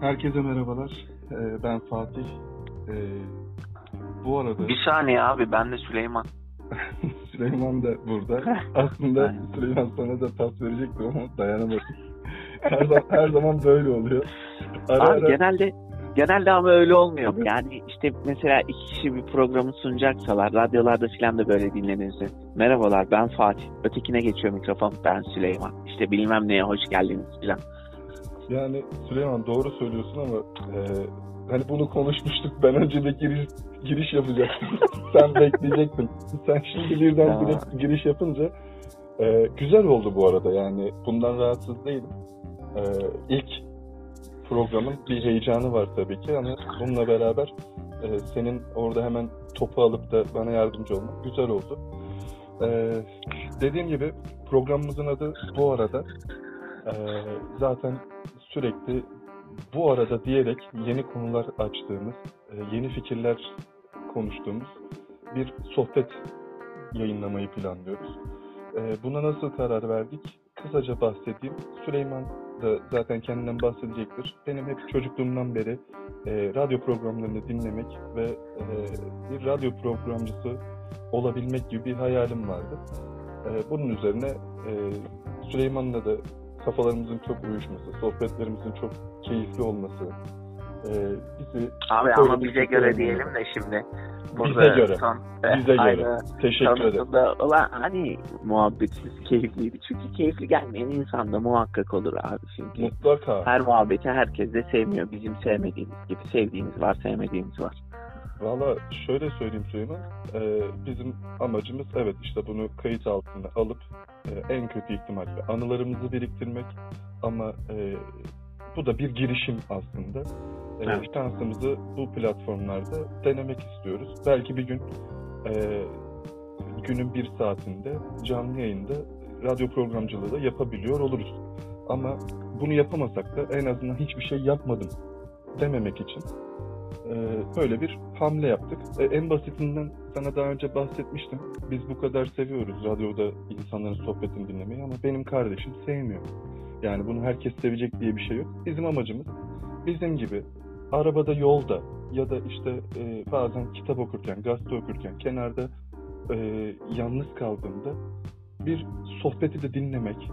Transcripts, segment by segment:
Herkese merhabalar. Ee, ben Fatih. Ee, bu arada Bir saniye abi ben de Süleyman. Süleyman da burada. Aslında. Süleyman sana da pas verecektim ama dayanamadım. her, zaman, her zaman böyle oluyor. Ara abi ara genelde genelde ama öyle olmuyor. Yani işte mesela iki kişi bir programı sunacaksalar radyolarda filan da böyle dinlenirse. Merhabalar ben Fatih. Ötekine geçiyor mikrofon ben Süleyman. İşte bilmem neye hoş geldiniz filan. Yani Süleyman doğru söylüyorsun ama e, hani bunu konuşmuştuk. Ben önce de giriş, giriş yapacaktım. Sen bekleyecektin. Sen şimdi birden Ya. direkt giriş yapınca e, güzel oldu bu arada. Yani bundan rahatsız değilim. E, ilk programın bir heyecanı var tabii ki ama bununla beraber e, senin orada hemen topu alıp da bana yardımcı olmak güzel oldu. E, dediğim gibi programımızın adı bu arada. E, zaten sürekli bu arada diyerek yeni konular açtığımız, e, yeni fikirler konuştuğumuz bir sohbet yayınlamayı planlıyoruz. E, Buna nasıl karar verdik? Kısaca bahsedeyim. Süleyman da zaten kendinden bahsedecektir. Benim hep çocukluğumdan beri e, radyo programlarını dinlemek ve e, bir radyo programcısı olabilmek gibi bir hayalim vardı. E, bunun üzerine e, Süleyman'la da kafalarımızın çok uyuşması, sohbetlerimizin çok keyifli olması e, bizi Abi ama bize göre olmalı. diyelim de şimdi. Bize göre. Son, Bize göre. Aynı teşekkür ederim. olan hani muhabbetsiz keyifliydi. Çünkü keyifli gelmeyen insan da muhakkak olur abi çünkü. Mutlaka. Her muhabbeti herkes de sevmiyor. Bizim sevmediğimiz gibi. Sevdiğimiz var, sevmediğimiz var. Valla şöyle söyleyeyim Süleyman. Ee, bizim amacımız evet işte bunu kayıt altına alıp e, en kötü ihtimalle anılarımızı biriktirmek ama e, bu da bir girişim aslında. E, Evet. Şansımızı bu platformlarda denemek istiyoruz. Belki bir gün e, günün bir saatinde canlı yayında radyo programcılığı da yapabiliyor oluruz. Ama bunu yapamasak da en azından hiçbir şey yapmadım dememek için böyle bir hamle yaptık. E, en basitinden sana daha önce bahsetmiştim. Biz bu kadar seviyoruz radyoda insanların sohbetini dinlemeyi ama benim kardeşim sevmiyor. Yani bunu herkes sevecek diye bir şey yok. Bizim amacımız bizim gibi arabada yolda ya da işte e, bazen kitap okurken, gazete okurken kenarda e, yalnız kaldığımda bir sohbeti de dinlemek,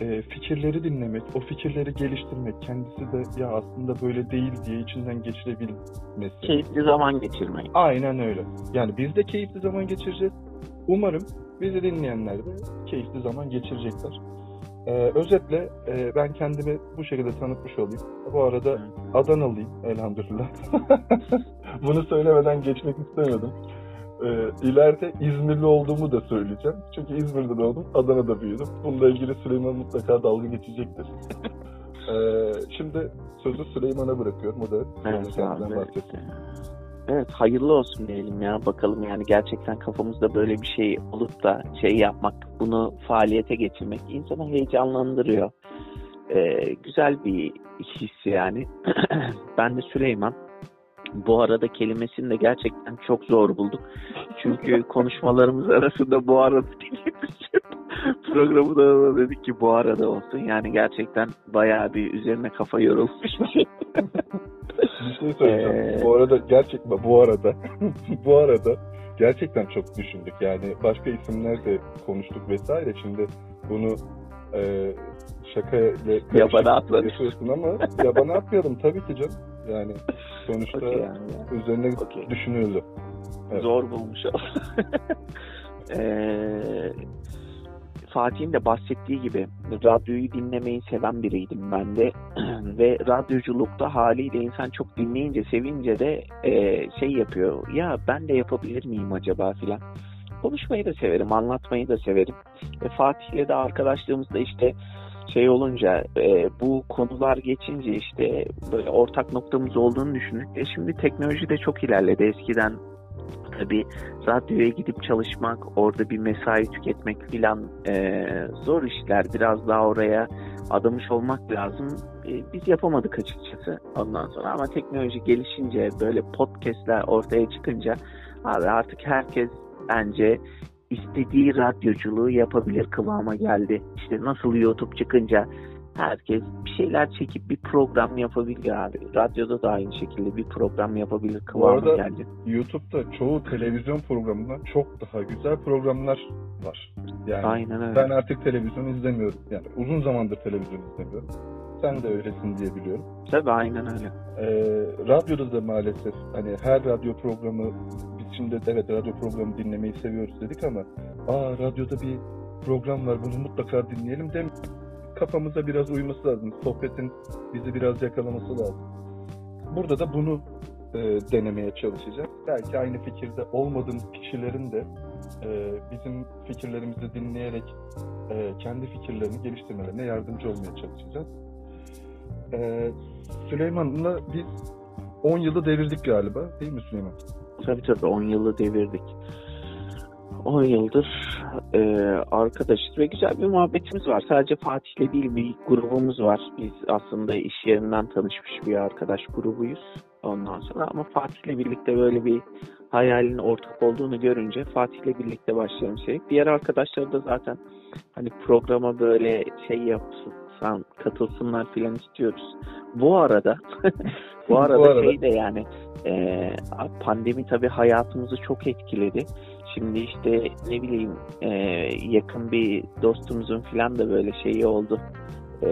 e, fikirleri dinlemek, o fikirleri geliştirmek, kendisi de ya aslında böyle değil diye içinden geçirebilmesi. Keyifli zaman geçirmek. Aynen öyle. Yani biz de keyifli zaman geçireceğiz. Umarım bizi dinleyenler de keyifli zaman geçirecekler. Ee, özetle e, ben kendimi bu şekilde tanıtmış olayım. Bu arada Adanalıyım elhamdülillah. Bunu söylemeden geçmek istemiyordum. Ee, ileride İzmirli olduğumu da söyleyeceğim. Çünkü İzmir'de doğdum, Adana'da büyüdüm. Bununla ilgili Süleyman mutlaka dalga geçecektir. Ee, şimdi sözü Süleyman'a bırakıyorum. O da Evet kendinden bahsetsin. Evet hayırlı olsun diyelim ya bakalım yani gerçekten kafamızda böyle bir şey olup da şey yapmak bunu faaliyete geçirmek insanı heyecanlandırıyor. Ee, güzel bir his yani. ben de Süleyman. Bu arada kelimesini de gerçekten çok zor bulduk. Çünkü konuşmalarımız arasında bu arada. Programı da dedik ki bu arada olsun. Yani gerçekten bayağı bir üzerine kafa yorulmuş. Bir şey söyleyeceğim. Ee, Bu arada gerçekten bu arada bu arada gerçekten çok düşündük. Yani başka isimler de konuştuk vesaire. Şimdi bunu e, şakayla karışık Yabana atladık. ama yabana atmayalım tabii ki canım. Yani sonuçta Okey yani ya. üzerine Okey. düşünüldü. Evet. Zor bulmuş. Ee, Fatih'in de bahsettiği gibi radyoyu dinlemeyi seven biriydim ben de ve radyoculukta haliyle insan çok dinleyince sevince de e, şey yapıyor ya ben de yapabilir miyim acaba filan konuşmayı da severim anlatmayı da severim ve Fatih'le de arkadaşlığımızda işte şey olunca e, bu konular geçince işte böyle ortak noktamız olduğunu düşündük ve şimdi teknoloji de çok ilerledi eskiden tabii radyoya gidip çalışmak, orada bir mesai tüketmek filan e, zor işler. Biraz daha oraya adamış olmak lazım. E, biz yapamadık açıkçası ondan sonra ama teknoloji gelişince böyle podcastler ortaya çıkınca abi artık herkes bence istediği radyoculuğu yapabilir kıvama geldi. İşte nasıl YouTube çıkınca herkes bir şeyler çekip bir program yapabilir abi. Radyoda da aynı şekilde bir program yapabilir kıvamı arada- geldi. YouTube'da çoğu televizyon programından çok daha güzel programlar var. Yani Aynen öyle. ben artık televizyon izlemiyorum. Yani uzun zamandır televizyon izlemiyorum. Sen de öylesin diye biliyorum. Tabii aynen öyle. Ee, radyoda da maalesef hani her radyo programı biz şimdi evet radyo programı dinlemeyi seviyoruz dedik ama aa radyoda bir program var bunu mutlaka dinleyelim dem kafamıza biraz uyması lazım. Sohbetin bizi biraz yakalaması lazım. Burada da bunu e, denemeye çalışacağız. Belki aynı fikirde olmadığımız kişilerin de e, bizim fikirlerimizi dinleyerek e, kendi fikirlerini geliştirmelerine yardımcı olmaya çalışacağız. E, Süleyman'la biz 10 yılı devirdik galiba değil mi Süleyman? Tabii tabii 10 yılı devirdik. 10 yıldır e, arkadaşız ve güzel bir muhabbetimiz var. Sadece Fatih'le değil bir grubumuz var. Biz aslında iş yerinden tanışmış bir arkadaş grubuyuz. Ondan sonra ama Fatih'le birlikte böyle bir hayalin ortak olduğunu görünce Fatih'le birlikte başlayalım şey. Diğer arkadaşlar da zaten hani programa böyle şey yapsın, katılsınlar filan istiyoruz. Bu arada bu arada, Bu arada. şey de yani e, pandemi tabii hayatımızı çok etkiledi. Şimdi işte ne bileyim e, yakın bir dostumuzun filan da böyle şeyi oldu. E,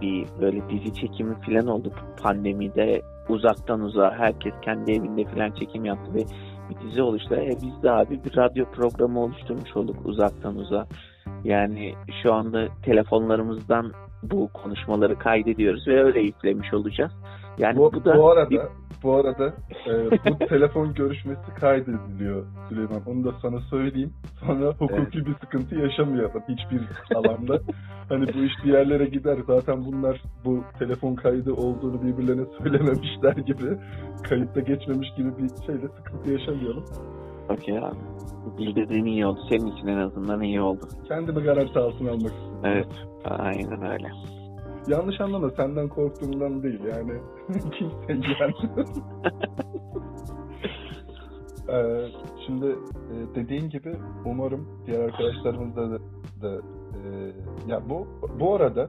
bir böyle dizi çekimi filan oldu pandemide uzaktan uzağa herkes kendi evinde filan çekim yaptı ve bir dizi oluştu. E, biz de abi bir radyo programı oluşturmuş olduk uzaktan uzağa. Yani şu anda telefonlarımızdan bu konuşmaları kaydediyoruz ve öyle yüklemiş olacağız. Yani bu, bu, da bu arada bir- bu arada e, bu telefon görüşmesi kaydediliyor Süleyman. Onu da sana söyleyeyim. Sonra hukuki bir sıkıntı yaşamayalım hiçbir alanda. Hani bu iş bir yerlere gider. Zaten bunlar bu telefon kaydı olduğunu birbirlerine söylememişler gibi kayıtta geçmemiş gibi bir şeyle sıkıntı yaşamayalım. Okey abi. Bildirdiğin iyi oldu. Senin için en azından iyi oldu. Kendimi garanti altına almak istedim. Evet. Aynen öyle. Yanlış anlama senden korktuğumdan değil yani kimse yani. Ee, şimdi e, dediğin gibi umarım diğer arkadaşlarımızda da, da e, ya bu bu arada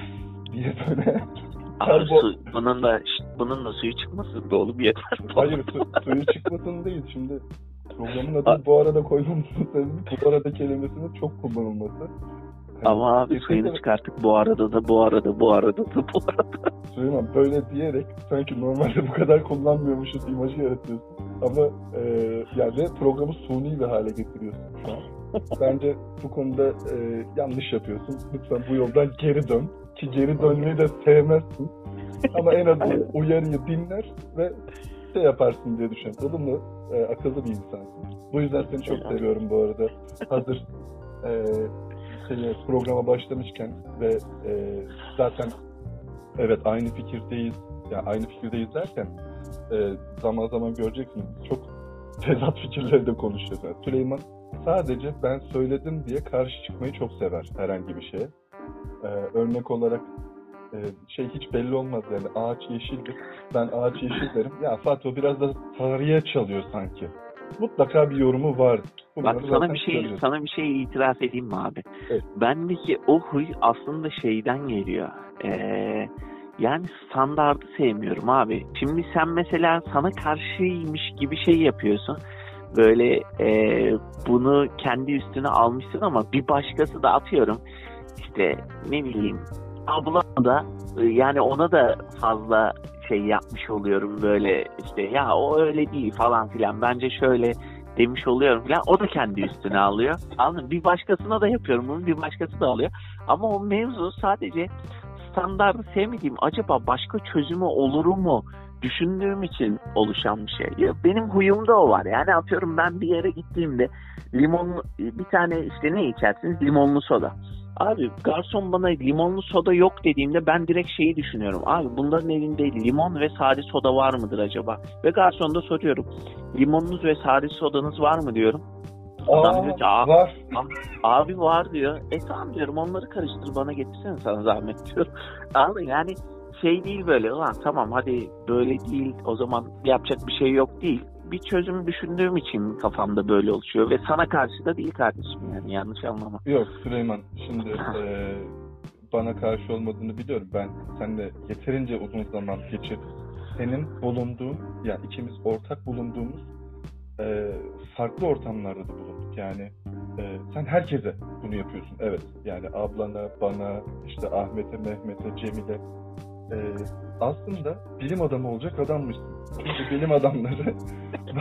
diye böyle Abi Karbo- su, bunun da bunun da suyu çıkmasın be oğlum yeter. hayır su, suyu çıkmasın değil şimdi programın adını bu arada koymamızın sebebi bu arada kelimesinin çok kullanılması. Ama abi suyunu çıkarttık bu arada da bu arada bu arada da bu arada. Süleyman böyle diyerek sanki normalde bu kadar kullanmıyormuşuz imajı yaratıyorsun. Ama e, yani programı suni bir hale getiriyorsun şu an. Bence bu konuda e, yanlış yapıyorsun. Lütfen bu yoldan geri dön. Ki geri dönmeyi de sevmezsin. Ama en azından uyarıyı dinler ve şey yaparsın diye düşünüyorum. Olumlu, e, akıllı bir insansın. Bu yüzden seni çok seviyorum bu arada. Hazır e, şeye, programa başlamışken ve e, zaten evet aynı fikirdeyiz. Yani aynı fikirdeyiz derken e, zaman zaman göreceksiniz çok tezat fikirleri de konuşuyoruz. Yani Süleyman sadece ben söyledim diye karşı çıkmayı çok sever herhangi bir şeye. E, örnek olarak e, şey hiç belli olmaz yani ağaç yeşildir. Ben ağaç yeşil derim. Ya Fatih o biraz da sarıya çalıyor sanki. Mutlaka bir yorumu var. Bunları Bak sana bir şey söylüyorsun. sana bir şey itiraf edeyim mi abi? Evet. Bendeki o huy aslında şeyden geliyor. Ee, yani standardı sevmiyorum abi. Şimdi sen mesela sana karşıymış gibi şey yapıyorsun. Böyle e, bunu kendi üstüne almışsın ama bir başkası da atıyorum. İşte ne bileyim abla da e, yani ona da fazla şey yapmış oluyorum böyle işte ya o öyle değil falan filan bence şöyle demiş oluyorum falan. O da kendi üstüne alıyor. Anladın? Bir başkasına da yapıyorum bunu bir başkası da alıyor. Ama o mevzu sadece standartı sevmediğim acaba başka çözümü olur mu düşündüğüm için oluşan bir şey. Ya benim huyumda o var. Yani atıyorum ben bir yere gittiğimde limonlu bir tane işte ne içersiniz? Limonlu soda. Abi garson bana limonlu soda yok dediğimde ben direkt şeyi düşünüyorum. Abi bunların elinde limon ve sade soda var mıdır acaba? Ve garsonda soruyorum. Limonunuz ve sade sodanız var mı diyorum. Adam Aa, diyor ki "Aa, var. Abi var diyor. E tamam diyorum onları karıştır bana getirsene sana zahmet diyorum. Abi yani şey değil böyle ulan tamam hadi böyle değil o zaman yapacak bir şey yok değil. Bir çözüm düşündüğüm için kafamda böyle oluşuyor ve sana karşı da değil kardeşim yani yanlış anlama. Yok Süleyman şimdi e, bana karşı olmadığını biliyorum. Ben seninle yeterince uzun zaman geçirdim. Senin bulunduğun, yani ikimiz ortak bulunduğumuz e, farklı ortamlarda da bulunduk. Yani e, sen herkese bunu yapıyorsun. Evet. Yani ablana, bana, işte Ahmet'e, Mehmet'e, Cemil'e. E, aslında bilim adamı olacak adammışsın. Bilim adamları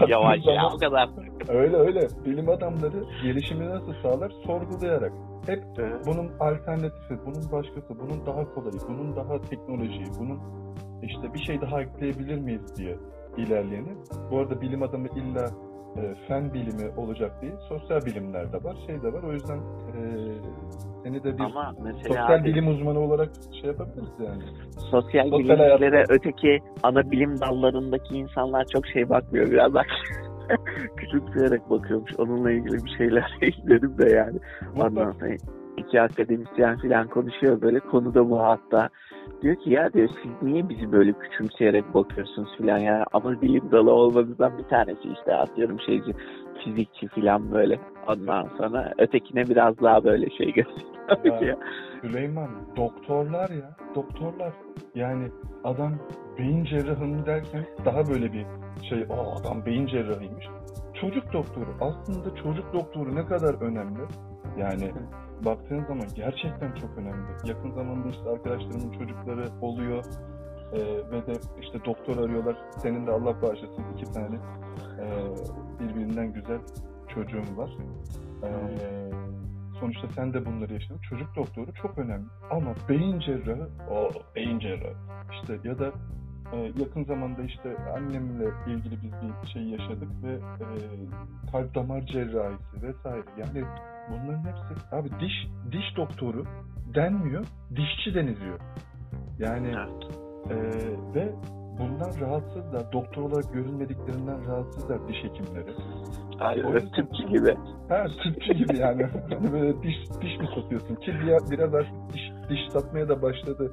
Yavaş ya o kadar. Öyle öyle. Bilim adamları gelişimi nasıl sağlar? Sorgulayarak. Hep bunun alternatifi, bunun başkası, bunun daha kolayı, bunun daha teknolojiyi, bunun işte bir şey daha ekleyebilir miyiz diye ilerleyeni. Bu arada bilim adamı illa e, fen bilimi olacak değil, sosyal bilimler de var, şey de var. O yüzden e, seni de bir Ama sosyal abi, bilim uzmanı olarak şey yapabiliriz yani. sosyal Sosyal bilimlere öteki ana bilim dallarındaki insanlar çok şey bakmıyor biraz bak. Küçümseyerek bakıyormuş. Onunla ilgili bir şeyler ekledim de yani. Ondan sonra iki akademisyen falan konuşuyor böyle konuda bu hatta. Diyor ki ya diyor siz niye bizi böyle küçümseyerek bakıyorsunuz filan ya ama bilim dalı olmadığından bir tanesi işte atıyorum şeyci fizikçi filan böyle. Ondan sonra ötekine biraz daha böyle şey gösteriyor. Süleyman doktorlar ya doktorlar yani adam beyin cerrahı derken daha böyle bir şey o adam beyin cerrahıymış. Çocuk doktoru aslında çocuk doktoru ne kadar önemli yani baktığın zaman gerçekten çok önemli. Yakın zamanda işte arkadaşlarımın çocukları oluyor ee, ve de işte doktor arıyorlar. Senin de Allah bağışlasın iki tane ee, birbirinden güzel çocuğum var. Ee, sonuçta sen de bunları yaşadın. Çocuk doktoru çok önemli. Ama beyin cerrahı, o beyin cerrahı. İşte ya da e, yakın zamanda işte annemle ilgili biz bir şey yaşadık ve e, kalp damar cerrahisi vesaire. Yani bunların hepsi abi diş diş doktoru denmiyor, dişçi deniliyor. Yani Evet. e, ve bundan rahatsızlar. Doktor olarak görünmediklerinden rahatsızlar diş hekimleri. Ay, O yüzden- tıpçı gibi. Ha tıpçı gibi yani. Hani böyle diş, diş mi satıyorsun? Ki biraz, biraz artık diş, diş satmaya da başladı.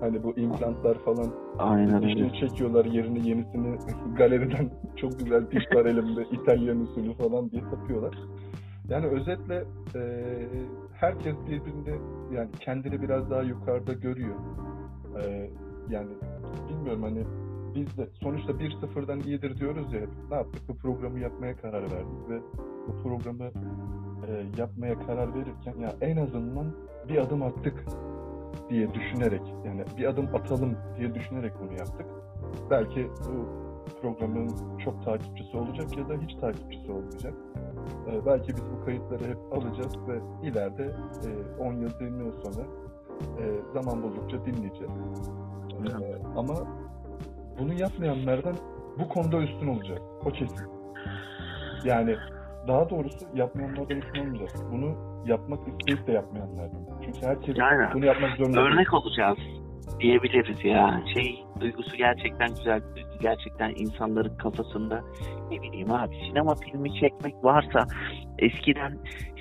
Hani bu implantlar falan Aynen öyle. dişini çekiyorlar yerini yenisini galeriden çok güzel diş var elimde İtalyan usulü falan diye takıyorlar. Yani özetle e, herkes birbirini yani kendini biraz daha yukarıda görüyor. E, yani bilmiyorum hani biz de sonuçta bir sıfırdan iyidir diyoruz ya. Ne yaptık? Bu programı yapmaya karar verdik ve bu programı e, yapmaya karar verirken ya en azından bir adım attık diye düşünerek yani bir adım atalım diye düşünerek bunu yaptık. Belki bu programın çok takipçisi olacak ya da hiç takipçisi olmayacak. E, belki biz bu kayıtları hep alacağız ve ileride e, 10 yıl 20 yıl sonra e, zaman buldukça dinleyeceğiz. E, ama bunu yapmayanlardan bu konuda üstün olacak. O kesin. Yani daha doğrusu yapmayanlardan üstün olmayacağız. Bunu yapmak isteyip de yapmayanlardan. Çünkü herkes Yani bunu yapmak zorunda değil. örnek olacağız diyebiliriz ya. Şey duygusu gerçekten güzel. Gerçekten insanların kafasında ne bileyim abi sinema filmi çekmek varsa eskiden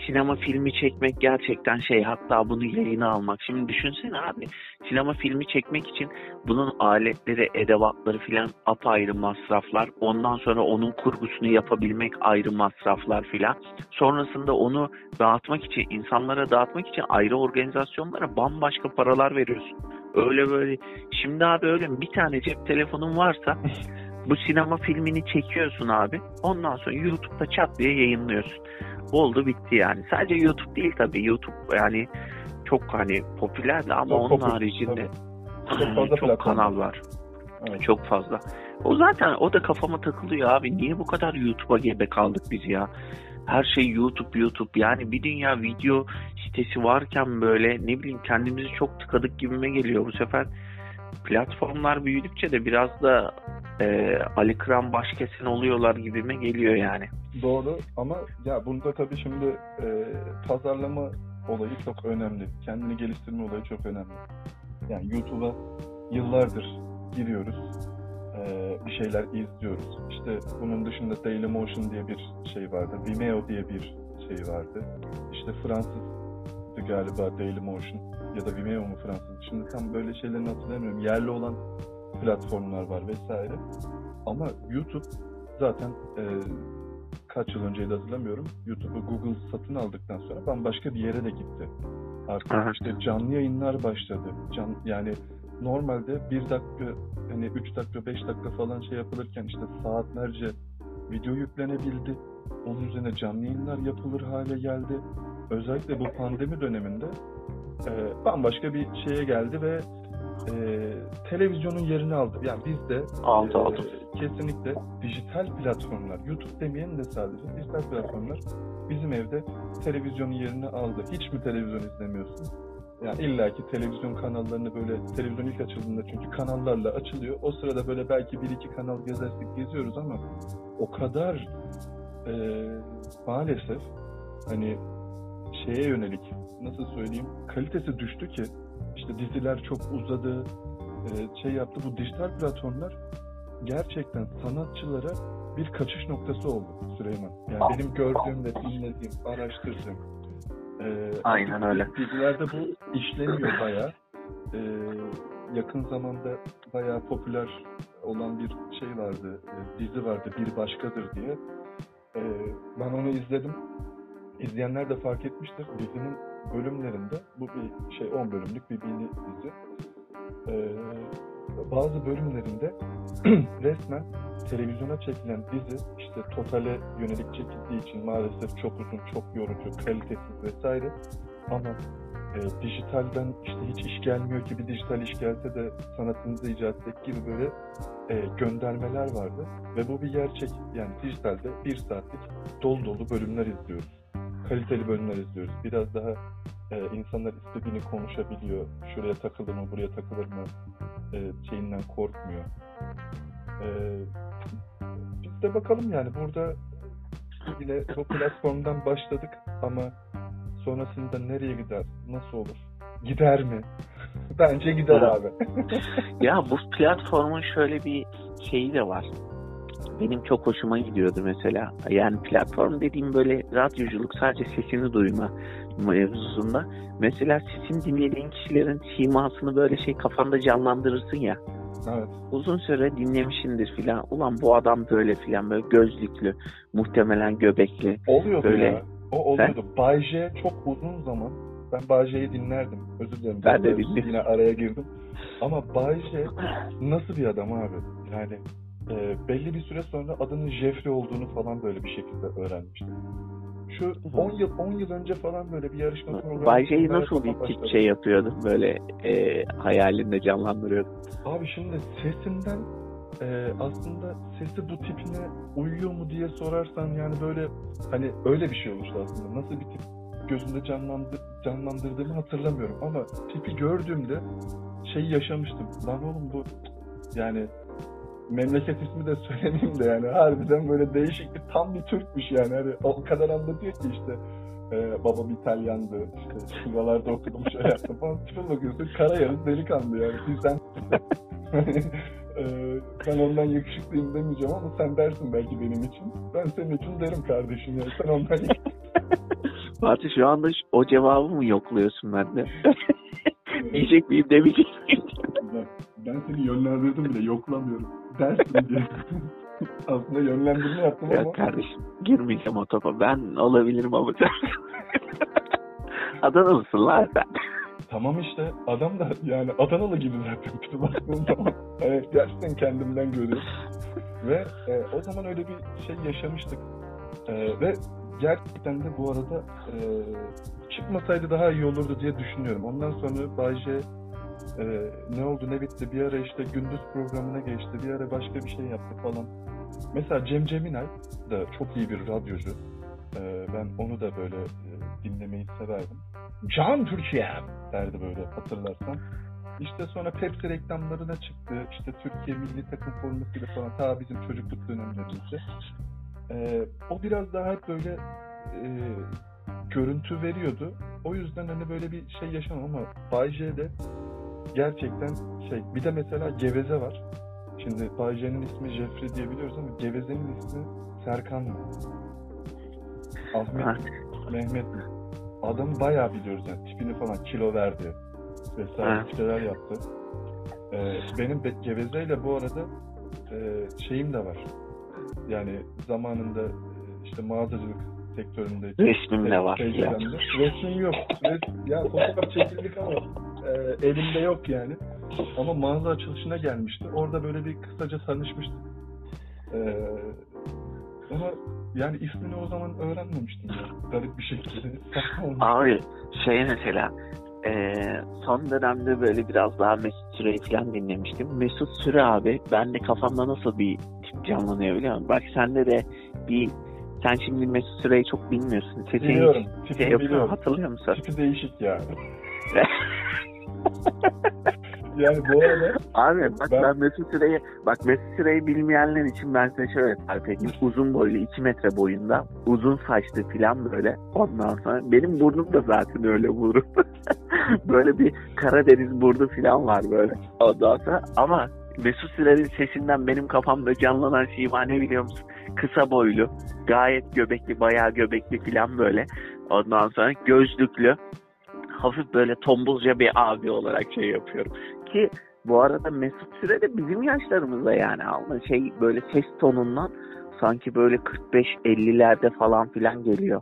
sinema filmi çekmek gerçekten şey hatta bunu yayına almak. Şimdi düşünsene abi sinema filmi çekmek için bunun aletleri, edevatları filan apayrı masraflar. Ondan sonra onun kurgusunu yapabilmek ayrı masraflar filan. Sonrasında onu dağıtmak için, insanlara dağıtmak için ayrı organizasyonlara bambaşka paralar veriyorsun. Öyle böyle. Şimdi abi öyle bir tane cep telefonun varsa bu sinema filmini çekiyorsun abi. Ondan sonra YouTube'da çat diye yayınlıyorsun. Oldu bitti yani. Sadece YouTube değil tabii. YouTube yani çok hani popülerdi ama Çok onun popüler, haricinde Çok fazla çok platform kanal var. Evet. Çok fazla. O zaten o da kafama takılıyor abi. Niye bu kadar YouTube'a gebe kaldık biz ya? Her şey YouTube YouTube. Yani bir dünya video sitesi varken böyle ne bileyim kendimizi çok tıkadık gibime geliyor. Bu sefer platformlar büyüdükçe de biraz da e, Ali Kıran başkesin oluyorlar gibime geliyor yani. Doğru ama ya bunda tabii şimdi e, pazarlama olayı çok önemli. Kendini geliştirme olayı çok önemli. Yani YouTube'a yıllardır giriyoruz. e, bir şeyler izliyoruz. İşte bunun dışında Dailymotion diye bir şey vardı. Vimeo diye bir şey vardı. İşte Fransızdı galiba Dailymotion ya da Vimeo mu Fransız? Şimdi tam böyle şeylerini hatırlamıyorum. Yerli olan platformlar var vesaire. Ama YouTube zaten e, kaç yıl önceydi hatırlamıyorum. YouTube'u Google satın aldıktan sonra bambaşka bir yere de gitti. Artık işte canlı yayınlar başladı. Can, yani normalde bir dakika hani 3 dakika 5 dakika falan şey yapılırken işte saatlerce video yüklenebildi. Onun üzerine canlı yayınlar yapılır hale geldi. Özellikle bu pandemi döneminde e, bambaşka bir şeye geldi ve e, televizyonun yerini aldı. Yani biz de Aldı e, aldı. kesinlikle dijital platformlar, YouTube demeyelim de sadece dijital platformlar bizim evde televizyonun yerini aldı. Hiç mi televizyon izlemiyorsun? Yani illaki televizyon kanallarını böyle televizyon ilk açıldığında çünkü kanallarla açılıyor. O sırada böyle belki bir iki kanal gezersek geziyoruz ama o kadar e, maalesef hani şeye yönelik nasıl söyleyeyim kalitesi düştü ki işte diziler çok uzadı e, şey yaptı bu dijital platformlar gerçekten sanatçılara bir kaçış noktası oldu Süleyman. Yani benim gördüğüm ve dinlediğim, araştırdığım e, Aynen öyle. dizilerde bu işleniyor bayağı. E, yakın zamanda bayağı popüler olan bir şey vardı, e, dizi vardı Bir Başkadır diye. E, ben onu izledim. İzleyenler de fark etmiştir. Dizinin bölümlerinde, bu bir şey 10 bölümlük bir mini dizi. E, bazı bölümlerinde resmen televizyona çekilen dizi işte totale yönelik çekildiği için maalesef çok uzun, çok yorucu, kalitesiz vesaire. Ama e, dijitalden işte hiç iş gelmiyor ki bir dijital iş gelse de sanatınızı icat etsek gibi böyle e, göndermeler vardı. Ve bu bir gerçek. Yani dijitalde bir saatlik dolu dolu bölümler izliyoruz. Kaliteli bölümler izliyoruz. Biraz daha e, insanlar istediğini konuşabiliyor. Şuraya takılır mı, buraya takılır mı e, şeyinden korkmuyor. E, biz de bakalım yani burada yine bu platformdan başladık ama sonrasında nereye gider, nasıl olur, gider mi? Bence gider abi. Ya bu platformun şöyle bir şeyi de var. Benim çok hoşuma gidiyordu mesela. Yani platform dediğim böyle radyoculuk sadece sesini duyma mevzusunda. Mesela sesin dinlediğin kişilerin simasını böyle şey kafanda canlandırırsın ya. evet. Uzun süre dinlemişindir filan. Ulan bu adam böyle filan böyle gözlüklü, muhtemelen göbekli. Oluyordu Böyle. ya. O oluyordu. Bay J çok uzun zaman ben Bay J'yi dinlerdim. Özür dilerim. Ben de dinliyorum. Yine araya girdim. Ama Bay J nasıl bir adam abi? Yani e, belli bir süre sonra adının Jeffrey olduğunu falan böyle bir şekilde öğrenmiştim. Şu hı. 10 yıl 10 yıl önce falan böyle bir yarışma programı. Bay J'yi sunmaya nasıl bir tip şey yapıyordu? Böyle e, hayalinde canlandırıyordu. Abi şimdi sesinden e, aslında sesi bu tipine uyuyor mu diye sorarsan yani böyle hani öyle bir şey oluştu aslında. Nasıl bir tip gözümde canlandı, canlandırdığımı hatırlamıyorum ama tipi gördüğümde şeyi yaşamıştım. Lan oğlum bu yani memleket ismi de söylemeyeyim de yani harbiden böyle değişik bir tam bir Türkmüş yani. Hani o kadar anlatıyor ki işte e, babam İtalyandı işte şuralarda okudum şöyle yaptım falan. Tipe bakıyorsun kara yarız delikanlı yani. Bizden e, ben ondan yakışıklıyım demeyeceğim ama sen dersin belki benim için. Ben senin için derim kardeşim yani. Sen ondan Fatih şu anda o cevabı mı yokluyorsun bende? Diyecek miyim demeyecek miyim? ben, ben seni yönlendirdim bile yoklamıyorum. Diye. Aslında yönlendirme yaptım ama Ya kardeşim girmeyeceğim o topa. Ben olabilirim ama. Adanalısın lan sen. Tamam işte adam da yani Adanalı gibi zaten tipi baktığın zaman. Evet gerçekten kendimden görüyorum. ve e, o zaman öyle bir şey yaşamıştık. E, ve gerçekten de bu arada e, çıkmasaydı daha iyi olurdu diye düşünüyorum. Ondan sonra Bayce e, ne oldu ne bitti bir ara işte gündüz programına geçti bir ara başka bir şey yaptı falan. Mesela Cem Ceminay da çok iyi bir radyocu. E, ben onu da böyle e, dinlemeyi severdim. Can Türkiye'm derdi böyle hatırlarsan. İşte sonra Pepsi reklamlarına çıktı. İşte Türkiye milli takım formasıyla falan ta bizim çocukluk dönemlerimizde. Ee, o biraz daha hep böyle e, görüntü veriyordu. O yüzden hani böyle bir şey yaşamam ama Bay J'de gerçekten şey. Bir de mesela Geveze var. Şimdi Bay J'nin ismi Jeffrey diye biliyoruz ama Geveze'nin ismi Serkan mı? Ahmet? Mehmet mi? Adamı bayağı biliyoruz yani. Tipini falan kilo verdi. Vesaire şeyler yaptı. Ee, benim Be- Geveze'yle bu arada e, şeyim de var. Yani zamanında e, işte mağazacılık sektöründe. Resmim de var. Tecrübemde. Resmim yok. Res, ya fotoğraf çekildik ama e, elimde yok yani. Ama mağaza açılışına gelmişti. Orada böyle bir kısaca tanışmıştık. E, ama yani ismini o zaman öğrenmemiştim ya. Garip bir şekilde. Abi şey mesela e, son dönemde böyle biraz daha Mesut Süre'yi falan dinlemiştim. Mesut Süre abi bende kafamda nasıl bir tip canlanıyor biliyor musun? Bak sende de bir sen şimdi Mesut Süre'yi çok bilmiyorsun. Sesini Biliyorum. Tipini şey biliyorum. hatırlıyor musun? Tipi değişik yani. yani bu arada Abi bak Ben- ben, Mesut Süre'yi bak Mesut Süre'yi bilmeyenler için ben size şöyle tarif edeyim. Uzun boylu 2 metre boyunda uzun saçlı falan böyle. Ondan sonra benim burnum da zaten öyle burun. böyle bir Karadeniz burnu falan var böyle. Ondan sonra ama Mesut Süre'nin sesinden benim kafamda canlanan şey var ne biliyor musun? Kısa boylu, gayet göbekli, bayağı göbekli falan böyle. Ondan sonra gözlüklü, hafif böyle tombulca bir abi olarak şey yapıyorum. Ki bu arada Mesut Süre de bizim yaşlarımızda yani ama şey böyle ses tonundan sanki böyle 45-50'lerde falan filan geliyor.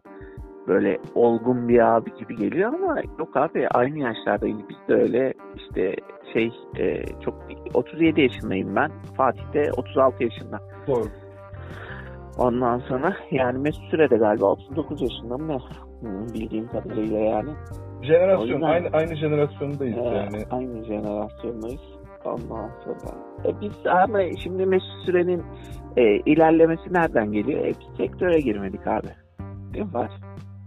Böyle olgun bir abi gibi geliyor ama yok abi aynı yaşlardayız. Biz de öyle işte şey e, çok 37 yaşındayım ben. Fatih de 36 yaşında. doğru. Ondan sonra yani Mesut Süre de galiba 39 yaşında mı ne? Bildiğim kadarıyla yani. Jenerasyon yüzden- aynı aynı jenerasyondayız Ee, yani. Aynı jenerasyondayız. Ondan sonra. E biz ama şimdi Mesut Süren'in e, ilerlemesi nereden geliyor? E, sektöre girmedik abi. Değil mi Fatih?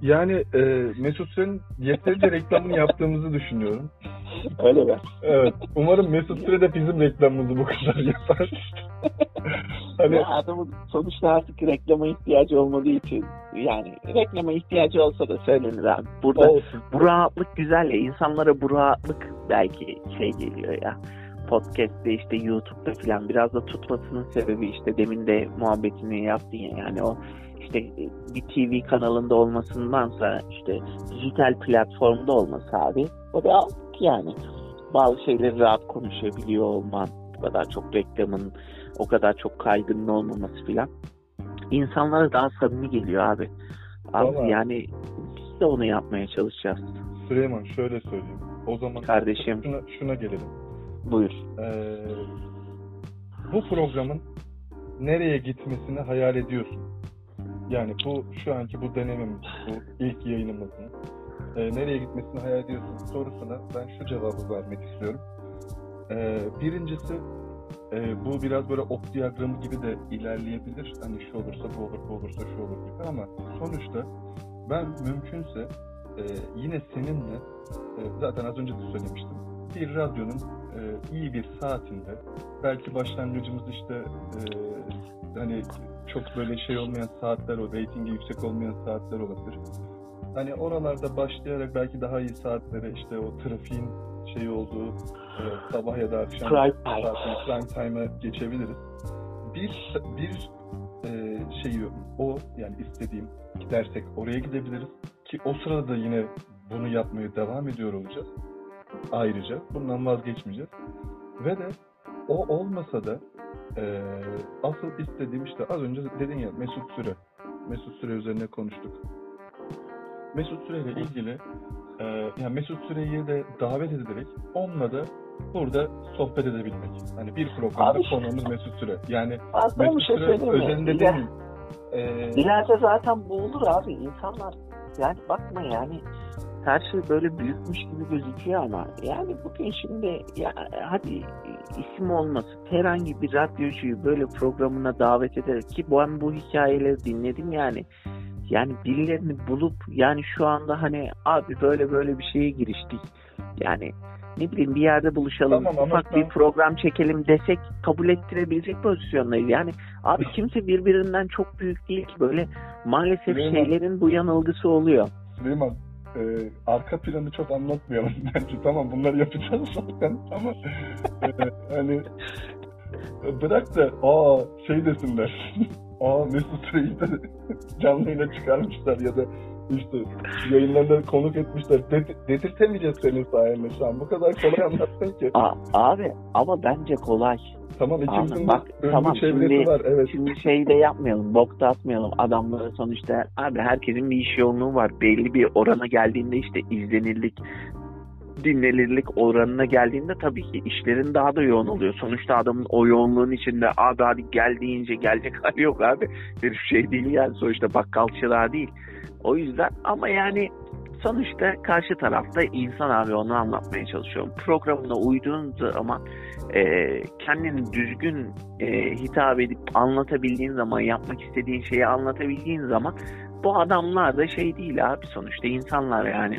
Yani e, Mesut Süren'in yeterince reklamını yaptığımızı düşünüyorum. Öyle mi? Evet. Umarım Mesut Süre de bizim reklamımızı bu kadar yapar. Hani Ya adamın sonuçta artık reklama ihtiyacı olmadığı için yani reklama ihtiyacı olsa da söylenir abi. Burada olsun. bu rahatlık güzel ya. İnsanlara bu rahatlık belki şey geliyor ya. Podcast'te işte YouTube'da falan biraz da tutmasının sebebi işte demin de muhabbetini yaptın ya yani o işte bir TV kanalında olmasındansa işte dijital platformda olması abi o da yani bazı şeyleri rahat konuşabiliyor olman bu kadar çok reklamın o kadar çok kaygının olmaması filan insanlara daha samimi geliyor abi. Abi Vallahi. yani biz de onu yapmaya çalışacağız. Süleyman şöyle söyleyeyim. O zaman Kardeşim. şuna, şuna gelelim. Buyur. Ee, bu programın nereye gitmesini hayal ediyorsun? Yani bu şu anki bu denememiz, bu ilk yayınımızın e, nereye gitmesini hayal ediyorsun sorusuna ben şu cevabı vermek istiyorum. Ee, birincisi e, bu biraz böyle ok diyagramı gibi de ilerleyebilir. Hani şu olursa bu olur, bu olursa şu olur gibi ama sonuçta ben mümkünse e, yine seninle e, zaten az önce de söylemiştim. Bir radyonun e, iyi bir saatinde belki başlangıcımız işte e, hani çok böyle şey olmayan saatler o reytingi yüksek olmayan saatler olabilir. Hani oralarda başlayarak belki daha iyi saatlere işte o trafiğin şey olduğu e, sabah ya da akşam saatine prime time'a geçebiliriz. Bir bir e, şeyi o yani istediğim gidersek oraya gidebiliriz ki o sırada da yine bunu yapmaya devam ediyor olacağız. Ayrıca bundan vazgeçmeyeceğiz. Ve de o olmasa da e, asıl istediğim işte az önce dedin ya Mesut Süre. Mesut Süre üzerine konuştuk. Mesut Süre ile ilgili e, yani Mesut Süre'yi de davet edilerek onunla da burada sohbet edebilmek. Hani bir programda Abi- konuğumuz Mesut Süre. Yani Aslında Mesut şey Süre özelinde İler- değil. E, İleride zaten bu olur abi. İnsanlar yani bakma yani her şey böyle büyükmüş gibi gözüküyor ama yani bugün şimdi ya hadi isim olması herhangi bir radyocuyu böyle programına davet ederek ki ben bu hikayeleri dinledim yani yani birilerini bulup yani şu anda hani abi böyle böyle bir şeye giriştik yani ne bileyim bir yerde buluşalım Tamam ama ufak sen- bir program çekelim desek kabul ettirebilecek pozisyondayız yani abi kimse birbirinden çok büyük değil ki böyle maalesef Süleyman. şeylerin bu yanılgısı oluyor. Süleyman e, arka planı çok anlatmayalım bence. Tamam bunları yapacağız zaten ama e, hani e, bırak da aa şey desinler. Aa Mesut de canlı yayına çıkarmışlar ya da İşte yayınlarında konuk etmişler. Ded- dedirtemeyeceğiz senin sayende şu an. Bu kadar kolay anlattın ki. A- abi ama bence kolay. Tamam ikimizin Bak, tamam, çevresi şimdi- var. Evet. Şimdi şey de yapmayalım, bok da atmayalım. Adamlara sonuçta abi herkesin bir iş yoğunluğu var. Belli bir orana geldiğinde işte izlenirlik, dinlenirlik oranına geldiğinde tabii ki işlerin daha da yoğun oluyor. Sonuçta adamın o yoğunluğun içinde abi hadi gel deyince gelecek hali yok abi. Bir şey değil yani sonuçta bakkal çırağı değil. O yüzden ama yani sonuçta karşı tarafta insan abi onu anlatmaya çalışıyorum. Programına uyduğun zaman e, kendini düzgün e, hitap edip anlatabildiğin zaman yapmak istediğin şeyi anlatabildiğin zaman bu adamlar da şey değil abi sonuçta insanlar yani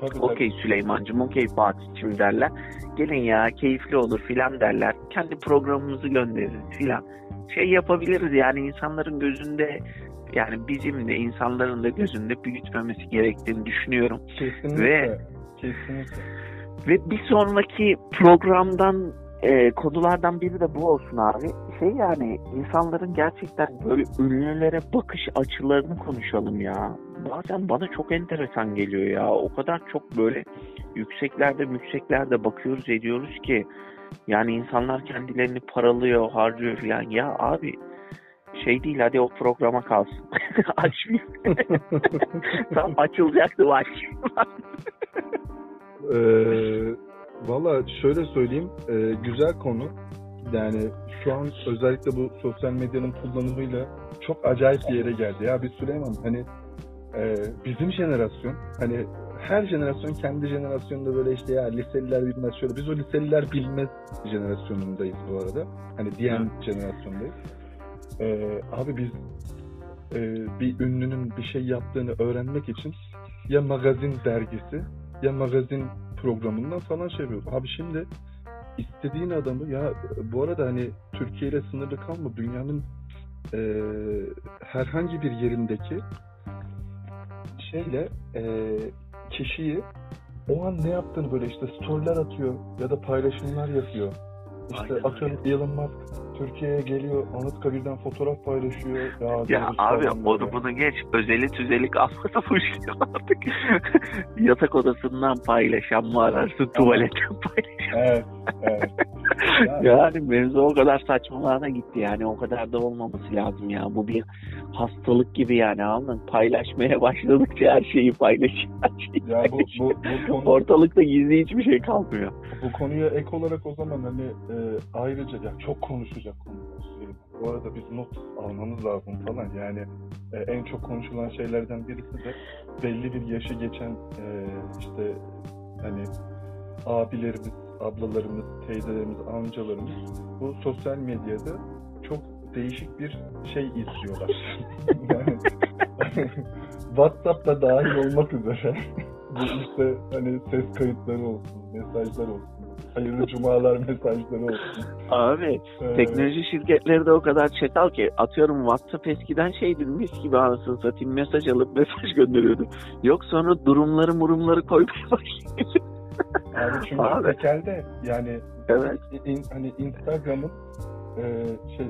Tabii, okey Süleyman'cım okey Fatih'cim derler gelin ya keyifli olur filan derler kendi programımızı göndeririz filan şey yapabiliriz yani insanların gözünde yani bizim de insanların da gözünde büyütmemesi gerektiğini düşünüyorum. Kesinlikle. Ve- Kesinlikle. Ve bir sonraki programdan e, konulardan biri de bu olsun abi. Şey yani insanların gerçekten böyle ünlülere bakış açılarını konuşalım ya. Bazen bana çok enteresan geliyor ya. O kadar çok böyle yükseklerde yükseklerde bakıyoruz ediyoruz ki yani insanlar kendilerini paralıyor, harcıyor falan. Ya abi şey değil hadi o programa kalsın. Açmayayım. Tam açılacaktı aç. Ee, Valla şöyle söyleyeyim, e, güzel konu. Yani şu an özellikle bu sosyal medyanın kullanımıyla çok acayip bir yere geldi. Ya biz Süleyman hani e, bizim jenerasyon hani her jenerasyon kendi jenerasyonunda böyle işte ya liseliler bilmez şöyle. Biz o liseliler bilmez jenerasyonundayız bu arada. Hani diyen jenerasyondayız. Ee, abi biz e, bir ünlünün bir şey yaptığını öğrenmek için ya magazin dergisi ya magazin programından falan şey yapıyoruz. Abi şimdi istediğin adamı ya bu arada hani Türkiye ile sınırlı kalma dünyanın e, herhangi bir yerindeki şeyle e, kişiyi o an ne yaptığını böyle işte storyler atıyor ya da paylaşımlar yapıyor. İşte Aynen atıyorum Elon Musk Türkiye'ye geliyor Anıtkabir'den fotoğraf paylaşıyor. Ya, Ya abi onu bunu geç. Özeli tüzeli kalmadı bu artık. Yatak odasından paylaşan mı ararsın, tuvaletten paylaşan. Evet, evet. yani mevzu o kadar saçmalığına gitti yani. O kadar da olmaması lazım ya. Bu bir hastalık gibi yani anladın? Paylaşmaya başladıkça her şeyi paylaşıyor. Her şeyi Ya bu, bu, bu konu Ortalıkta gizli hiçbir şey kalmıyor. Bu konuya ek olarak o zaman hani e, ayrıca ya çok konuşacak konu. Süleyman. Bu arada biz not almamız lazım falan. Yani e, en çok konuşulan şeylerden birisi de belli bir yaşı geçen e, işte hani abilerimiz, ablalarımız, teyzelerimiz, amcalarımız bu sosyal medyada çok değişik bir şey izliyorlar. yani, WhatsApp'ta dahil olmak üzere bu işte hani ses kayıtları olsun, mesajlar olsun, hayırlı cumalar mesajları olsun. Abi Ee, Teknoloji şirketleri de o kadar çetal ki atıyorum WhatsApp eskiden şeydi mis gibi anasını satayım mesaj alıp mesaj gönderiyordu. Yok sonra durumları murumları koymaya başlıyor. Abi çünkü Abi. tekelde yani evet. in- hani Instagram'ın e, şey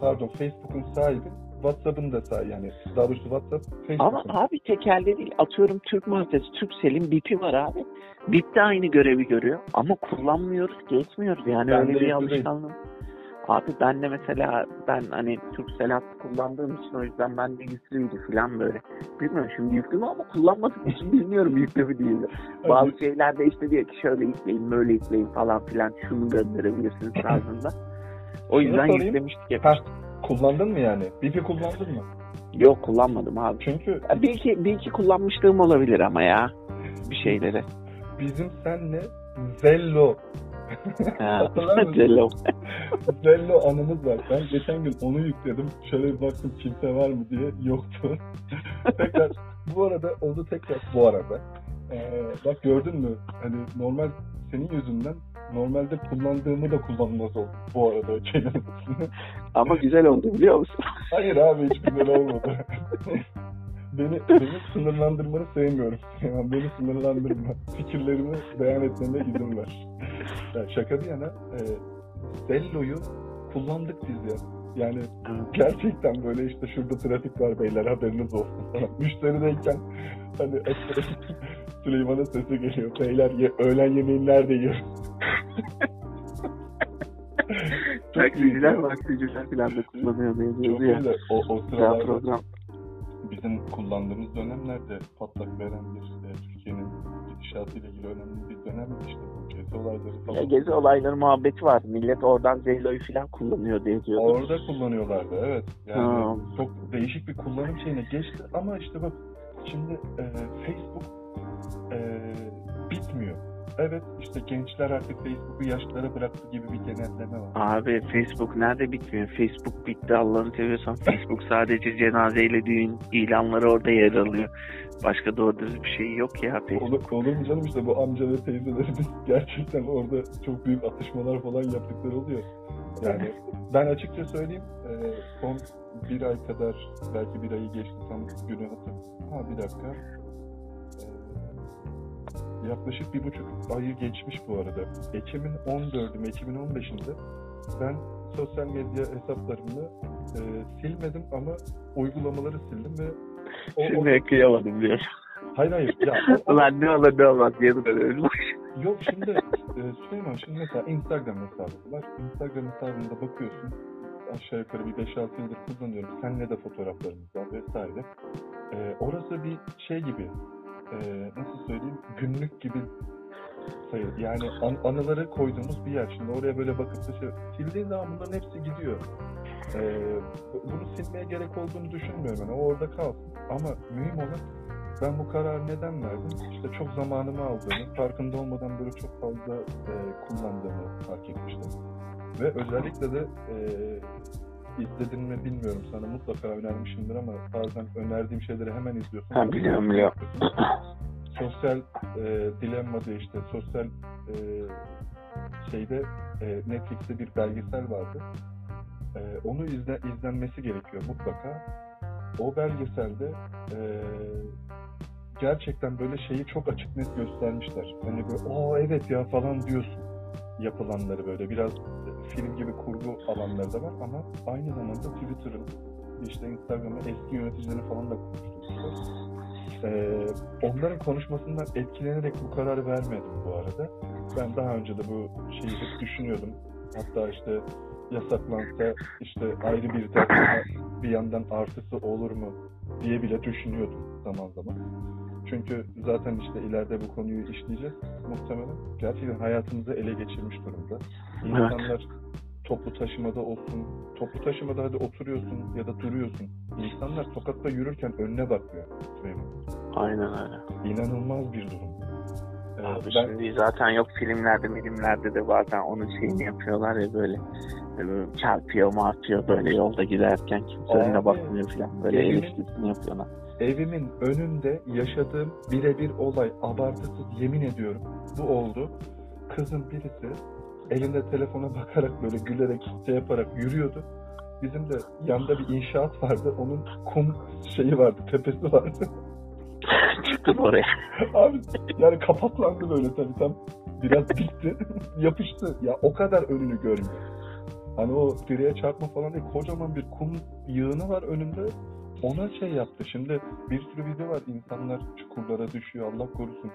pardon Facebook'un sahibi WhatsApp'ın da sahibi yani daha doğrusu WhatsApp Ama Facebook'un. abi tekelde değil atıyorum Türk markası Turkcell'in bipi var abi. Bip de aynı görevi görüyor ama kullanmıyoruz geçmiyoruz yani Ben öyle bir alışkanlığım. Abi ben de mesela ben hani Turkcell hattı kullandığım için o yüzden ben de yüklüydü falan böyle. Bilmiyorum şimdi yüklü mü ama kullanmadığım için bilmiyorum yüklü mü değil? Bazı şeylerde işte diyor ki şöyle yükleyin böyle yükleyin falan filan şunu gönderebilirsiniz tarzında. O yüzden yüklemiştik hep. Kullandın mı yani? Bipi kullandın mı? Yok kullanmadım abi. Çünkü Ya Bir iki, bir iki kullanmışlığım olabilir ama ya bir şeyleri. bizim senle Zello Ha, Hatırlar mısın? Cello. Zello anımız var. Ben geçen gün onu yükledim. Şöyle bir baktım kimse var mı diye. Yoktu. tekrar bu arada oldu tekrar bu arada. Ee, bak gördün mü? Hani normal senin yüzünden normalde kullandığımı da kullanmaz oldu bu arada kelimesini. Ama güzel oldu biliyor musun? Hayır abi hiç güzel olmadı. beni, beni sınırlandırmanı sevmiyorum. Yani beni sınırlandırma. Fikirlerimi beyan etmeme izin ver. Ya şaka bir yana e, Zello'yu kullandık biz ya. Yani gerçekten böyle işte şurada trafik var beyler haberiniz olsun. Müşterideyken hani Süleyman'ın sesi geliyor. Beyler ye, öğlen yemeğini nerede iyi. Taksiciler maksiciler falan da kullanıyor diye Çok yazıyor. o, o sıralarda program. bizim kullandığımız dönemlerde patlak veren bir e, Türkiye'nin gidişatıyla ilgili önemli bir dönem işte bu gezi olayları Ya falan. gezi olayları muhabbeti var. Millet oradan Zeylo'yu falan kullanıyor diye diyordum. Orada kullanıyorlardı evet. Yani Ha. çok değişik bir kullanım şeyine geçti ama işte bak şimdi e, Facebook e, bitmiyor. Evet işte gençler artık Facebook'u yaşlara bıraktı gibi bir genelleme var. Abi Facebook nerede bitmiyor? Facebook bitti Allah'ını seviyorsan. Facebook sadece cenazeyle düğün ilanları orada yer alıyor. Başka doğru düz bir şey yok ya Facebook. Olur, olur mu canım işte bu amca ve teyzelerimiz gerçekten orada çok büyük atışmalar falan yaptıkları oluyor. Yani ben açıkça söyleyeyim e, son bir ay kadar belki bir ayı geçti tam günü hatırlamıyorum. Ha bir dakika. Yaklaşık bir buçuk ayı geçmiş bu arada. Ekim'in 14'ü mü, Ekim'in 15'inde ben sosyal medya hesaplarımı e, silmedim ama uygulamaları sildim ve o, o- Şimdi kıyamadım diyor. hayır hayır ya o- o- Ulan ne olur ne olmaz diye böyle. Yok şimdi e, Süleyman şimdi mesela Instagram hesabı var. Instagram hesabında bakıyorsun aşağı yukarı bir 5-6 yıldır kullanıyorum. Seninle de fotoğraflarımız var vesaire. E, orası bir şey gibi e, nasıl söyleyeyim günlük gibi sayılır. Yani an- anıları koyduğumuz bir yer. Şimdi oraya böyle bakıp da şey, sildiğin zaman bunların hepsi gidiyor. E, bu- bunu silmeye gerek olduğunu düşünmüyorum. Yani o orada kalsın. Ama mühim olan ben bu kararı neden verdim? İşte çok zamanımı aldığını, farkında olmadan böyle çok fazla e, kullandığımı fark etmiştim. Ve özellikle de e, izledin mi bilmiyorum sana mutlaka önermişimdir ama bazen önerdiğim şeyleri hemen izliyorsun. Ha, biliyorum, biliyorum. Sosyal e, dilemma diye işte sosyal e, şeyde e, Netflix'te bir belgesel vardı. E, onu izle, izlenmesi gerekiyor mutlaka. O belgeselde e, gerçekten böyle şeyi çok açık net göstermişler. Hani böyle o evet ya falan diyorsun yapılanları böyle biraz e, film gibi kurgu alanları da var ama aynı zamanda Twitter'ın işte Instagram'ın eski yöneticilerini falan da konuştuk. Ee, onların konuşmasından etkilenerek bu kararı vermedim bu arada. Ben daha önce de bu şeyi hep düşünüyordum. Hatta işte yasaklansa işte ayrı bir ama bir yandan artısı olur mu diye bile düşünüyordum zaman zaman. Çünkü zaten işte ileride bu konuyu işleyeceğiz muhtemelen. Gerçekten hayatımızı ele geçirmiş durumda. İnsanlar toplu taşımada olsun, toplu taşımada hadi oturuyorsun ya da duruyorsun. İnsanlar sokakta yürürken önüne bakmıyor. Süleyman. Aynen öyle. İnanılmaz bir durum. Ee, Abi ben şimdi zaten yok filmlerde filmlerde de bazen onun şeyini yapıyorlar ya böyle böyle çarpıyor marpıyor böyle yolda giderken kimse önüne bakmıyor falan böyle eleştirisini yapıyorlar. Evimin önünde yaşadığım birebir olay abartısız yemin ediyorum bu oldu. Kızın birisi elinde telefona bakarak böyle gülerek şey yaparak yürüyordu. Bizim de yanda bir inşaat vardı. Onun kum şeyi vardı, tepesi vardı. Çıktım oraya. Abi yani kapaklandı böyle tabii tam biraz bitti. Yapıştı. Ya o kadar önünü görmüyor. Hani o direğe çarpma falan değil. Kocaman bir kum yığını var önünde. Ona şey yaptı. Şimdi bir sürü video var. İnsanlar çukurlara düşüyor. Allah korusun.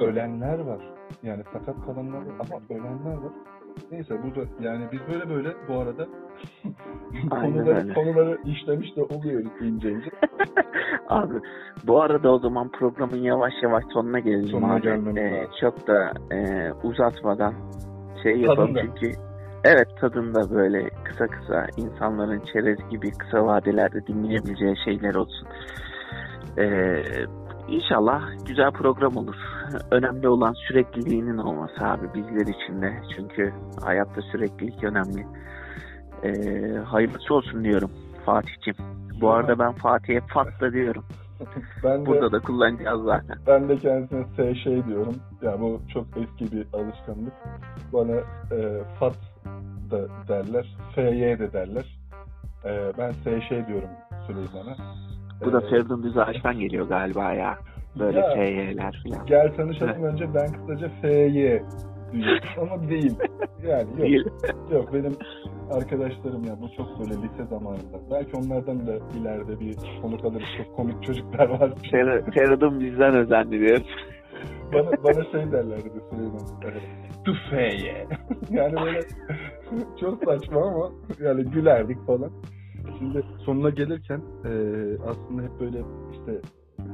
Ölenler var. Yani sakat kalanlar var ama ölenler var. Neyse bu da yani biz böyle böyle bu arada konuları, öyle. konuları işlemiş de oluyoruz ince ince. Abi bu arada o zaman programın yavaş yavaş sonuna gelelim Sonuna abi. Ee, çok da e, uzatmadan şey yapalım Tadında. çünkü evet tadında böyle kısa kısa insanların çerez gibi kısa vadelerde dinleyebileceği şeyler olsun. Ee, İnşallah güzel program olur. Önemli olan sürekliliğinin olması abi bizler için de. Çünkü hayatta süreklilik önemli. Ee, hayırlısı olsun diyorum Fatih'ciğim. Bu arada ben Fatih'e Fat'la diyorum. Ben de, Burada da kullanacağız zaten. ben de kendisine S şey diyorum. Ya bu çok eski bir alışkanlık. Bana e, Fat da derler. FY de derler. E, ben S şey diyorum Süleyman'a. Bu da E, Feridun Düzağaç'tan geliyor galiba ya. Böyle ya, FY'ler falan. Gel tanışalım önce ben kısaca FY diyorum ama değil. Yani yok. Değil. Yok benim arkadaşlarım ya bu çok böyle lise zamanında. Belki onlardan da ileride bir konuk alırız. Çok komik çocuklar var. Fer- Feridun bizden özendi diyor. Bana, bana şey derlerdi Süleyman. Tüfeğe. yani böyle çok saçma ama yani gülerdik falan. Şimdi sonuna gelirken e, aslında hep böyle işte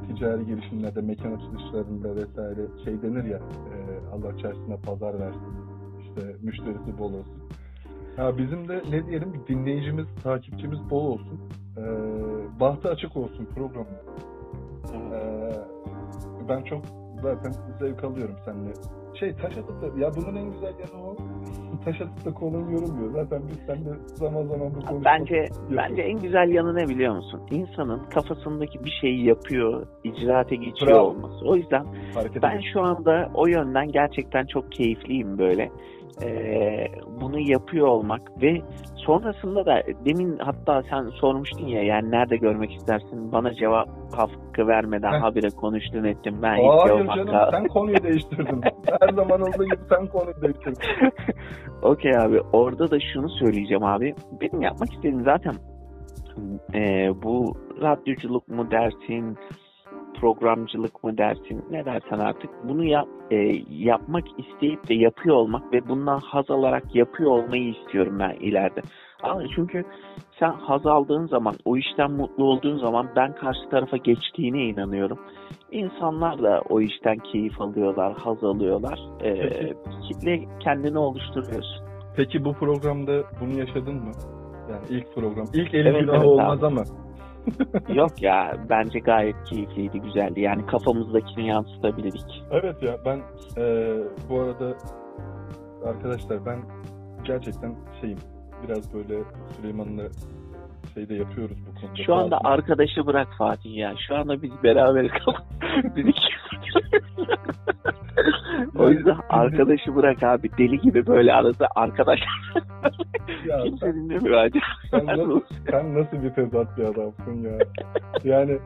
ticari girişimlerde, mekan açılışlarında vesaire şey denir ya e, Allah çarşısına pazar versin. İşte müşterisi bol olsun. Ha bizim de ne diyelim dinleyicimiz, takipçimiz bol olsun. E, bahtı açık olsun programda. E, ben çok zaten zevk alıyorum seninle. Şey taş atıp da ya bunun en güzel yanı o. taş atıp da konuyu yorumluyor. Zaten biz seninle zaman zaman bu konuşmak Bence yapıyoruz. bence en güzel yanı ne biliyor musun? İnsanın kafasındaki bir şeyi yapıyor, icraate geçiyor Bravo. olması. O yüzden hareket ben ediyoruz. şu anda o yönden gerçekten çok keyifliyim böyle. Ee, bunu yapıyor olmak ve sonrasında da demin hatta sen sormuştun ya yani nerede görmek istersin bana cevap hakkı vermeden Heh. habire konuştun ettim ben Hayır istiyorum canım hatta. sen konuyu değiştirdin. Her zaman olduğu gibi sen konuyu değiştirdin. Okey abi orada da şunu söyleyeceğim abi benim yapmak istediğim zaten e, bu radyoculuk mu dersin programcılık mı dersin ne dersen artık bunu yap, e, yapmak isteyip de yapıyor olmak ve bundan haz alarak yapıyor olmayı istiyorum ben ileride. Çünkü sen haz aldığın zaman o işten mutlu olduğun zaman ben karşı tarafa geçtiğine inanıyorum. İnsanlar da o işten keyif alıyorlar, haz alıyorlar. E, Peki. kitle kendini oluşturuyorsun. Peki bu programda bunu yaşadın mı? Yani ilk program. İlk elin Evet, günahı evet olmaz abi. ama. Yok ya bence gayet keyifliydi, güzeldi. Yani kafamızdakini yansıtabildik. Evet ya ben eee, bu arada arkadaşlar ben gerçekten şeyim biraz böyle Süleyman'la şeyde yapıyoruz bu konuda. Şu anda Bazı- arkadaşı bırak Fatih ya. Şu anda biz beraberiz. biz iki... o yüzden arkadaşı bırak abi. Deli gibi böyle arada arkadaş. Ya Kimse sen, dinlemiyor hadi. sen nasıl, sen nasıl bir tezat bir adamsın ya. Yani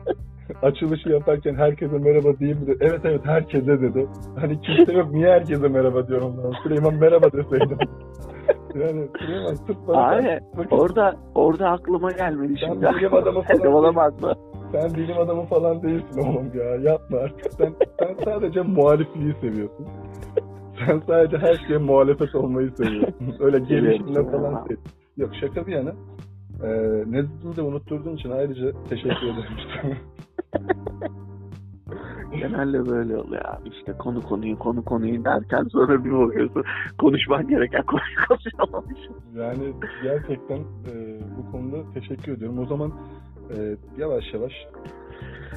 açılışı yaparken herkese merhaba diyeyim dedi. Evet evet herkese dedi. Hani kimse yok niye herkese merhaba diyorum ben. Süleyman merhaba deseydim. yani Süleyman sırf bana Abi orada orada aklıma gelmedi Ben şimdi. bilim adamı falan olamaz mı? Sen bilim adamı falan değilsin oğlum ya. Yapma artık. Sen, sen sadece muhalifliği seviyorsun. Sen sadece her şeye muhalefet olmayı seviyorsun. Öyle gelişimle falan değil. Yok şaka bir yana. Ee, nezdini de unutturduğun için ayrıca teşekkür ederim sana. Genelde böyle oluyor abi. İşte konu konuyu konu konuyu derken sonra bir bakıyorsun konuşman gereken konuyu konuşamamışsın. Yani gerçekten e, bu konuda teşekkür ediyorum. O zaman e, yavaş yavaş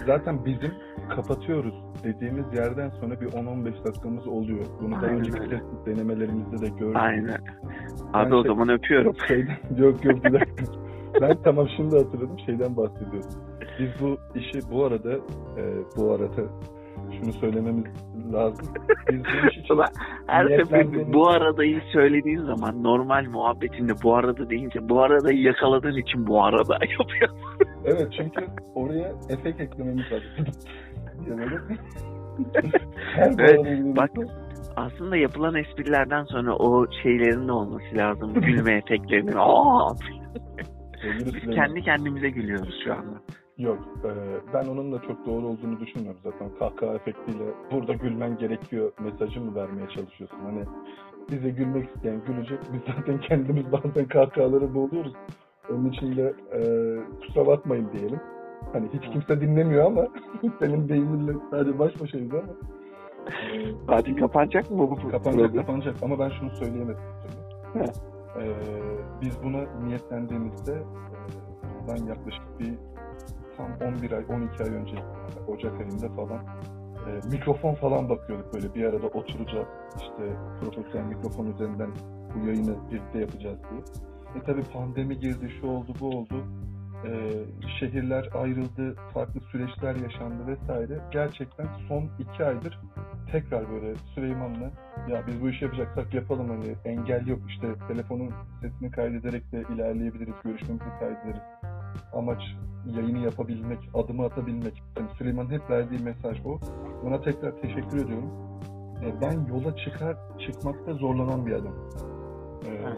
zaten bizim kapatıyoruz dediğimiz yerden sonra bir 10-15 dakikamız oluyor. Bunu daha Aynen önceki test denemelerimizde de gördük. Aynen. Ben Abi o şey- zaman öpüyorum. Şeyden, yok yok bir dakika. ben tamam şimdi hatırladım şeyden bahsediyorum. Biz bu işi bu arada e, bu arada şunu söylememiz lazım. Biz bu iş için Her seferinde bu aradayı söylediğin zaman normal muhabbetinde bu arada deyince bu aradayı yakaladığın için bu arada yapıyor. Evet çünkü oraya efekt eklememiz lazım. Evet, bak aslında yapılan esprilerden sonra o şeylerin de olması lazım. Gülme efektlerinin. Biz Süleyman, kendi kendimize gülüyoruz şu anda. Yok, e, ben onun da çok doğru olduğunu düşünmüyorum zaten. Kahkaha efektiyle burada gülmen gerekiyor mesajı mı vermeye çalışıyorsun? Hani bize gülmek isteyen gülecek. Biz zaten kendimiz bazen kahkahaları boğuluyoruz. Onun için de e, kusura bakmayın diyelim. Hani hiç kimse dinlemiyor ama senin beyninle sadece baş başayız ama. Fatih kapanacak mı bu Kapanacak program? kapanacak ama ben şunu söyleyemedim. Ee, biz buna niyetlendiğimizde e, bundan yaklaşık bir tam 11 ay 12 ay önce Ocak ayında falan e, mikrofon falan bakıyorduk böyle bir arada oturacağız işte profesyonel mikrofon üzerinden bu yayını birlikte yapacağız diye. E tabi pandemi girdi şu oldu bu oldu e, şehirler ayrıldı farklı süreçler yaşandı vesaire gerçekten son iki aydır tekrar böyle Süleyman'la ya biz bu işi yapacaksak yapalım hani engel yok işte telefonun sesini kaydederek de ilerleyebiliriz, görüşmemizi kaydederiz. Amaç yayını yapabilmek, adımı atabilmek. Yani Süleyman'ın hep verdiği mesaj o. Ona tekrar teşekkür ediyorum. E, Ben yola çıkar çıkmakta zorlanan bir adam. Ee, Evet.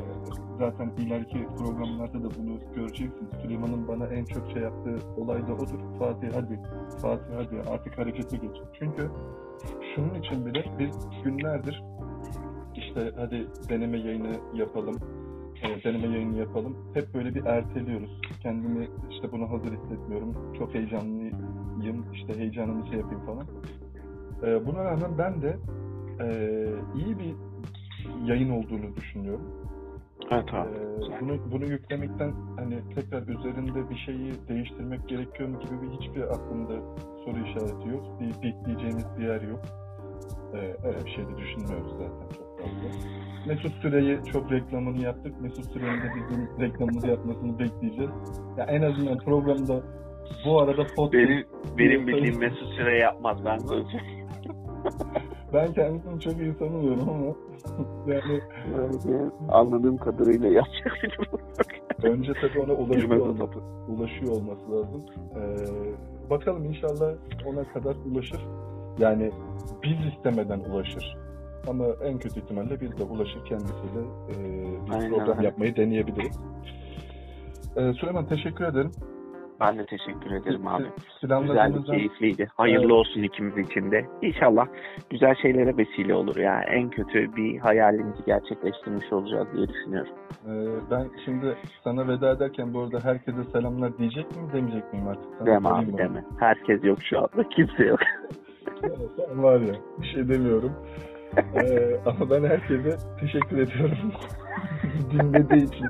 zaten ileriki programlarda da bunu göreceksiniz. Süleyman'ın bana en çok şey yaptığı olay da odur. Fatih hadi, Fatih hadi artık harekete geç. Çünkü şunun için bile biz günlerdir işte hadi deneme yayını yapalım, e, deneme yayını yapalım. Hep böyle bir erteliyoruz. Kendimi işte buna hazır hissetmiyorum. Çok heyecanlıyım, işte heyecanımı şey yapayım falan. E, buna rağmen ben de e, iyi bir yayın olduğunu düşünüyorum. Evet abi. Ee, bunu bunu yüklemekten hani tekrar üzerinde bir şeyi değiştirmek gerekiyor mu gibi bir hiçbir aklımda soru işareti yok. Bir bekleyeceğimiz bir yer yok. Ee, öyle bir şey de düşünmüyoruz zaten çok fazla. Mesut Süre'yi çok reklamını yaptık. Mesut Süre'nin de bizim reklamımızı yapmasını bekleyeceğiz. Ya en azından programda bu arada podcast Benim, benim bildiğim Mesut Süre yapmaz ben. ben kendisini çok iyi tanımıyorum ama yani Anladığım kadarıyla yapacak. Önce tabii ona ulaşıyor olması, ulaşıyor olması lazım. Ee, bakalım inşallah ona kadar ulaşır. Yani biz istemeden ulaşır. Ama en kötü ihtimalle biz de ulaşır kendisiyle e, bir Aynen program yapmayı deneyebiliriz. Ee, Süleyman teşekkür ederim. Ben de teşekkür ederim abi. Güzel, keyifliydi. Hayırlı olsun ikimiz için de. İnşallah güzel şeylere vesile olur ya. En kötü bir hayalimizi gerçekleştirmiş olacağız diye düşünüyorum. e, ben şimdi sana veda ederken bu arada herkese selamlar diyecek miyim demeyecek miyim artık? Sana Deme abi bunu. deme. Herkes yok şu anda. Kimse yok. Sen var ya bir şey demiyorum. Ee, ama ben herkese teşekkür ediyorum dinlediği için.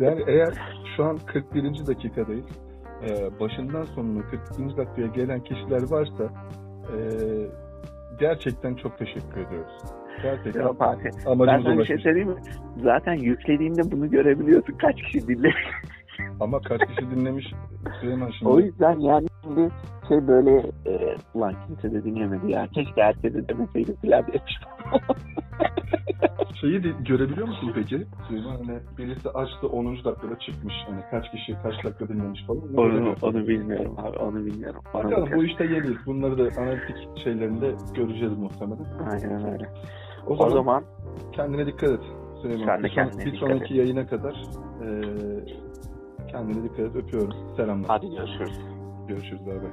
Yani eğer şu an 41. dakikadayız. Ee, başından sonuna 42. dakikaya gelen kişiler varsa e, gerçekten çok teşekkür ediyoruz. Gerçekten Yok abi. Ben sana bir şey söyleyeyim mi? Zaten yüklediğinde bunu görebiliyorsun. Kaç kişi dinlemiş. Ama kaç kişi dinlemiş Süleyman şimdi. O yüzden yani şimdi şey böyle e, ulan kimse de dinlemedi ya. Keşke herkese demeseydi filan demiş. Şeyi de görebiliyor musun peki? Süleyman hani birisi açtı 10. dakikada çıkmış. Hani kaç kişi kaç dakika dinlemiş falan. Onu Onu, bilmiyorum abi. Onu bilmiyorum. Ona Bakalım bu işte yeniyiz. Bunları da analitik şeylerinde göreceğiz muhtemelen. Aynen öyle. O O zaman, zaman kendine dikkat et Süleyman. Sen de Bir son- kendine Bir dikkat sonraki yayına kadar eee Kendine dikkat et. Öpüyorum. Selamlar. Hadi görüşürüz. Görüşürüz abi.